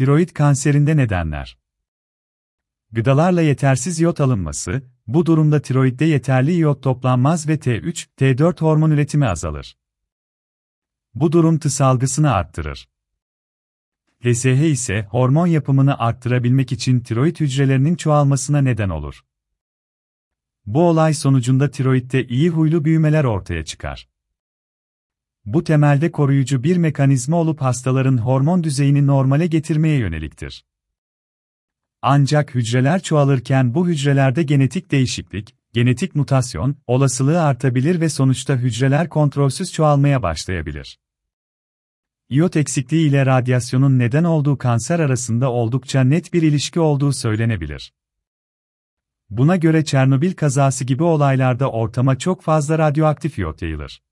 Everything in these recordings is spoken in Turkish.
Tiroid kanserinde nedenler. Gıdalarla yetersiz iyot alınması, bu durumda tiroidde yeterli iyot toplanmaz ve T3, T4 hormon üretimi azalır. Bu durum T salgısını arttırır. LSH ise hormon yapımını arttırabilmek için tiroid hücrelerinin çoğalmasına neden olur. Bu olay sonucunda tiroidde iyi huylu büyümeler ortaya çıkar. Bu temelde koruyucu bir mekanizma olup hastaların hormon düzeyini normale getirmeye yöneliktir. Ancak hücreler çoğalırken bu hücrelerde genetik değişiklik, genetik mutasyon, olasılığı artabilir ve sonuçta hücreler kontrolsüz çoğalmaya başlayabilir. İyot eksikliği ile radyasyonun neden olduğu kanser arasında oldukça net bir ilişki olduğu söylenebilir. Buna göre Çernobil kazası gibi olaylarda ortama çok fazla radyoaktif iyot yayılır.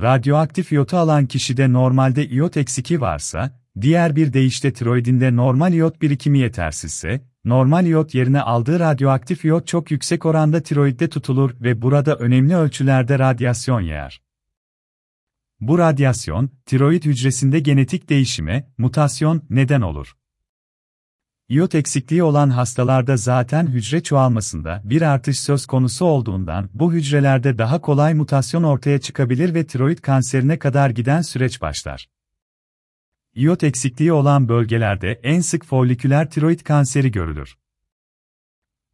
Radyoaktif iyotu alan kişide normalde iyot eksiki varsa, diğer bir deyişle tiroidinde normal iyot birikimi yetersizse, normal iyot yerine aldığı radyoaktif iyot çok yüksek oranda tiroidde tutulur ve burada önemli ölçülerde radyasyon yayar. Bu radyasyon, tiroid hücresinde genetik değişime, mutasyon neden olur. İyot eksikliği olan hastalarda zaten hücre çoğalmasında bir artış söz konusu olduğundan bu hücrelerde daha kolay mutasyon ortaya çıkabilir ve tiroid kanserine kadar giden süreç başlar. İyot eksikliği olan bölgelerde en sık foliküler tiroid kanseri görülür.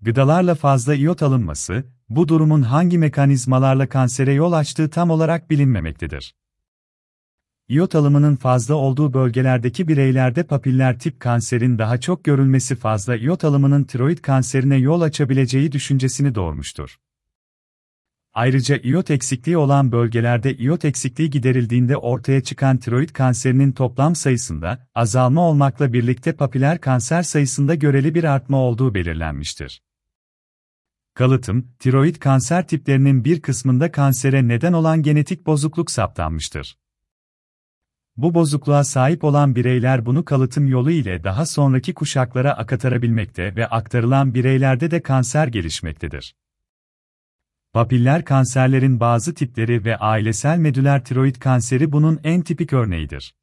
Gıdalarla fazla iyot alınması, bu durumun hangi mekanizmalarla kansere yol açtığı tam olarak bilinmemektedir. İyot alımının fazla olduğu bölgelerdeki bireylerde papiller tip kanserin daha çok görülmesi fazla iyot alımının tiroid kanserine yol açabileceği düşüncesini doğurmuştur. Ayrıca iyot eksikliği olan bölgelerde iyot eksikliği giderildiğinde ortaya çıkan tiroid kanserinin toplam sayısında azalma olmakla birlikte papiler kanser sayısında göreli bir artma olduğu belirlenmiştir. Kalıtım, tiroid kanser tiplerinin bir kısmında kansere neden olan genetik bozukluk saptanmıştır. Bu bozukluğa sahip olan bireyler bunu kalıtım yolu ile daha sonraki kuşaklara akatarabilmekte ve aktarılan bireylerde de kanser gelişmektedir. Papiller kanserlerin bazı tipleri ve ailesel medüler tiroid kanseri bunun en tipik örneğidir.